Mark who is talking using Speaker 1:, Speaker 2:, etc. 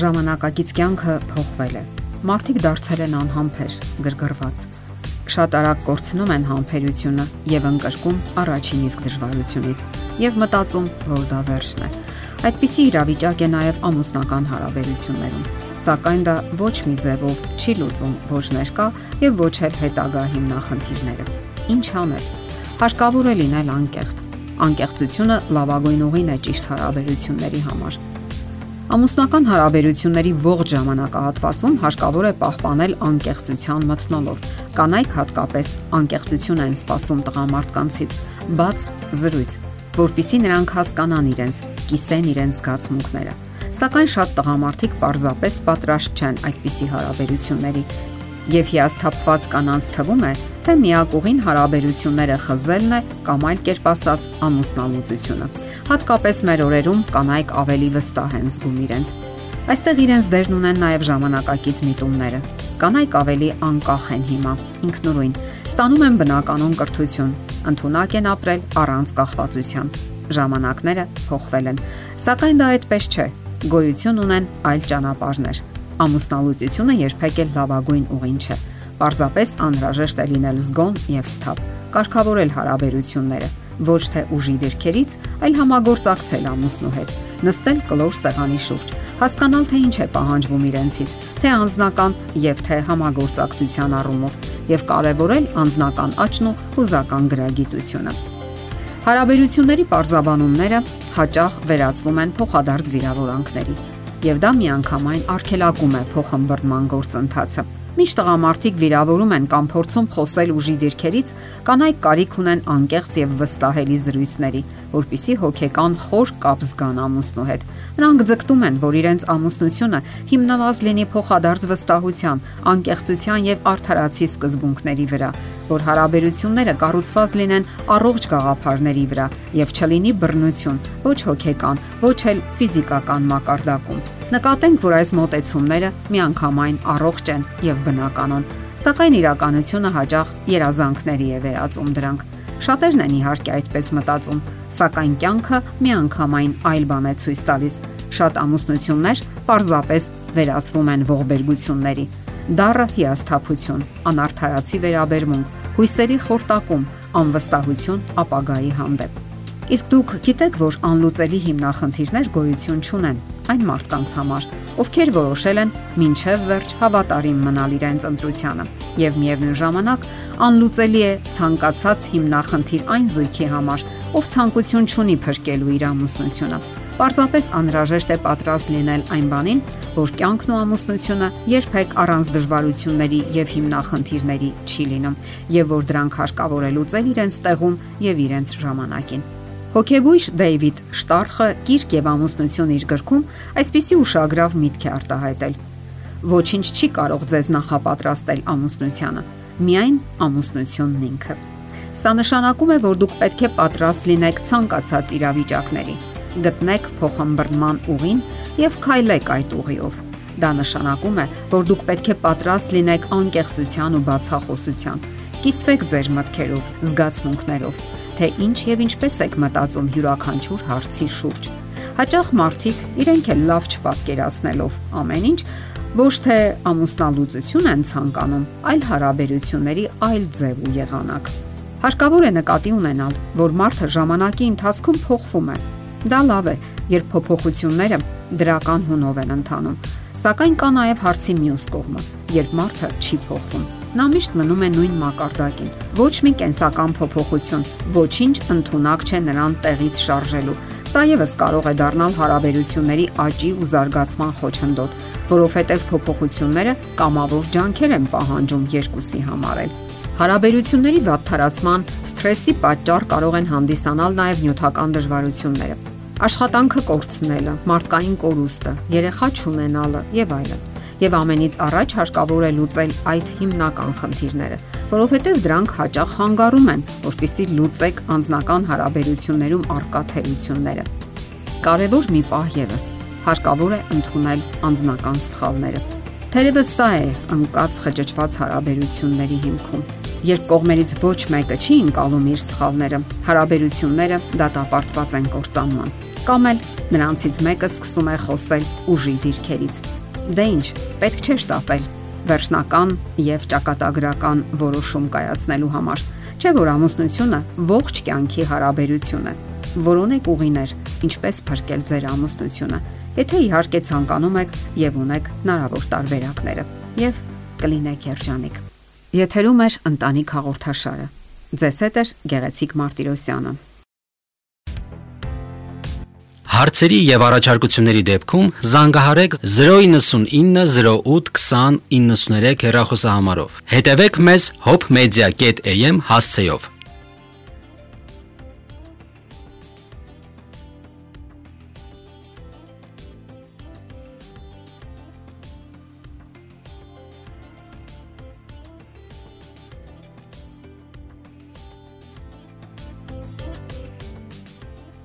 Speaker 1: ժամանակակից կյանքը փոխվել է։ Մարդիկ դարձել են անհամբեր, գրգռված։ Շատ արագ կորցնում են համբերությունը եւ ընկրկում առաջին իսկ դժվարությունից եւ մտածում, որ դա վերջն է։ Այդպիսի իրավիճակ է նաեւ ամուսնական հարաբերություններում։ Սակայն դա ոչ մի ձևով չի լուծում ոչ ներկա եւ ոչ էլ հետագա հիմնախնդիրները։ Ինչ անել։ Հարկավոր է լինել անկեղծ։ Անկեղծությունը լավագույն ուղին է ճիշտ հարաբերությունների համար Ամուսնական հարաբերությունների ողջ ժամանակահատվածում հարկավոր է պահպանել անկեղծության մթնոլորտ։ Կանայք հատկապես անկեղծություն են սպասում տղամարդկանցից՝ բաց զրույց, որpիսի նրանք հասկանան իրենց, կիսեն իրենց զգացմունքները։ Սակայն շատ տղամարդիկ պարզապես պատրաստ չեն այդպիսի հարաբերությունների եւ հիասթափված կանանց թվում է, թե միակողին հարաբերությունները խզելն է կամ այլ կերպ ասած ամուսնալուծությունը։ Հատկապես մեր օրերում կանայք ավելի վստահ են զգում իրենց։ Այստեղ իրենց դերն ունեն նաև ժամանակակից միտումները։ Կանայք ավելի անկախ են հիմա, ինքնուրույն, ստանում են բնականon կրթություն, ընդունակ են ապրել առանց կախվածության։ Ժամանակները փոխվել են, սակայն դա այդպես չէ։ Գոյություն ունեն այլ ճանապարհներ։ Ամուսնալուծությունը երբեք էլ լավագույն ուղին չէ։ Պարզապես անհրաժեշտ է լինել զգոն եւ սթափ, կարգավորել հարաբերությունները ոչ թե ուժի դիրքերից, այլ համագործակցել ամուսնու հետ, նստել կլոր սեղանի շուրջ, հասկանալ թե ինչ է պահանջվում իրենցից, թե անznական եւ թե համագործակցության առումով, եւ կարեւորել անznական աճն ու հուզական գրագիտությունը։ Հարաբերությունների parzabanumները հաճախ վերածվում են փոխադարձ վիրավորանքների, եւ դա միանգամայն արգելակում է փոխհմբռնման գործընթացը Միշտ տղամարդիկ վիրավորում են կամ փորձում խոսել ուժի դիրքերից, կանայք կարիք ունեն անկեղծ եւ վստահելի զրույցների, որpիսի հոգեկան խոր կապ զգան ամուսնու հետ։ Նրանք ձգտում են, որ իրենց ամուսնությունը հիմնված լինի փոխադարձ վստահության, անկեղծության եւ արդարացի սկզբունքների վրա, որ հարաբերությունները կառուցված լինեն առողջ գաղափարների վրա եւ չլինի բռնություն, ոչ հոգեկան, ոչ էլ ֆիզիկական մակարդակում։ Նկատենք, որ այս մոտեցումները միանգամայն առողջ են եւ բնականon, սակայն իրականությունը հաճախ երազանքների է վերածում դրանք։ Շատերն են իհարկե այդպես մտածում, սակայն կյանքը միանգամայն այլ բան է ցույց տալիս։ Շատ ամուսնություններ պարզապես վերածվում են ողբերգությունների։ Դառը հիասթափություն, անարթարացի վերաբերմունք, հույսերի խորտակում, անվստահություն ապագայի հանդեպ։ Իսկ դուք գիտեք, որ անլուծելի հիմնախնդիրներ գոյություն չունեն այն մարդկանց համար, ովքեր որոշել են մինչև վերջ հավատարիմ մնալ իրենց ընտրությանը։ Եվ միևնույն ժամանակ անլուծելի է ցանկացած հիմնախնդիր այն զույգի համար, ով ցանկություն չունի փրկելու իր ամուսնությունը։ Պարզապես անհրաժեշտ է պատրաստ լինել այն բանին, որ կյանքն ու ամուսնությունը երբեք առանց դժվարությունների եւ հիմնախնդիրների չի լինում, եւ որ դրանք հարկավոր է լուծել իրենց տեղում եւ իրենց ժամանակին։ Հոկեբույժ Դեյվիդ Շտարխը Կիրք եւ ամուսնություն իր գրքում այսպիսի ուշագրավ միտք է արտահայտել. Ոչինչ չի կարող ձեզ նախապատրաստել ամուսնությանը, միայն ամուսնությունն ինքը։ Սա նշանակում է, որ դուք պետք է պատրաստ լինեք ցանկացած իրավիճակների։ Գտնեք փոխհմբռնման ուղին եւ քայլեք այդ ուղիով։ Դա նշանակում է, որ դուք պետք է պատրաստ լինեք անկեղծության ու բացախոսության։ Կիսվեք ձեր մտքերով, զգացմունքներով թե ինչ եւ ինչպես եք մտածում յուրաքանչյուր հարցի շուրջ։ Հաճախ մարդիկ իրենք էլ լավ չպատկերացնելով ամեն ինչ ոչ թե ամուսնալուծություն են ցանկանում, այլ հարաբերությունների այլ ձև ու եղանակ։ Հարկավոր է նկատի ունենալ, որ մարդը ժամանակի ընթացքում փոխվում է։ Դա լավ է, երբ փոփոխությունները դրական հունով են ընթանում, սակայն կա նաև հարցի մյուս կողմը, երբ մարդը չի փոխվում նա միշտ մնում է նույն մակարդակին։ Ոչ մի կենսական փոփոխություն, ոչինչ ընդունակ չէ նրան տեղից շարժելու։ Սա եւս կարող է դառնալ հարաբերությունների աճի ու զարգացման խոչընդոտ, որովհետև փոփոխությունները կամավոր ջանքեր են պահանջում երկուսի համար էլ։ Հարաբերությունների վատթարացման սթրեսի պատճառ կարող են հանդիսանալ նաև նյութական դժվարությունները։ Աշխատանքը կորցնելը, մարդկային կորուստը, երեխա չունենալը եւ այլն եւ ամենից առաջ հարկավոր է լուծել այդ հիմնական խնդիրները, որովհետեւ դրանք հաճախ խանգարում են, որpիսի լուծեք անձնական հարաբերություններում արկա թերությունները։ Կարևոր մի պահ եւս հարկավոր է ընդունել անձնական սխալները։ Թերևս սա է անկած խճճված հարաբերությունների հիմքում։ Երբ կողմերից ոչ մեկը չի ընկալում իր սխալները, հարաբերությունները դատապարտված են կործանման։ Կամ էլ նրանցից մեկը սկսում է խոսել ուժի դիրքերից։ Դե ինչ, պետք չէ շտապել վերջնական եւ ճակատագրական որոշում կայացնելու համար։ Չէ՞ որ ամուսնությունը ողջ կյանքի հարաբերություն է։ Որոնեք ուղիներ, ինչպես փրկել ձեր ամուսնությունը, եթե իհարկե ցանկանում եք եւ ունեք հնարավոր տարբերակները։ Եվ կլինեք երջանիկ։ Եթերում է ընտանիք հաղորդաշարը։ Ձեզ հետ է Գեղեցիկ Մարտիրոսյանը։
Speaker 2: Հարցերի եւ առաջարկությունների դեպքում զանգահարեք 099 08 20 93 հեռախոսահամարով։ Հետևեք մեզ hopmedia.am հասցեով։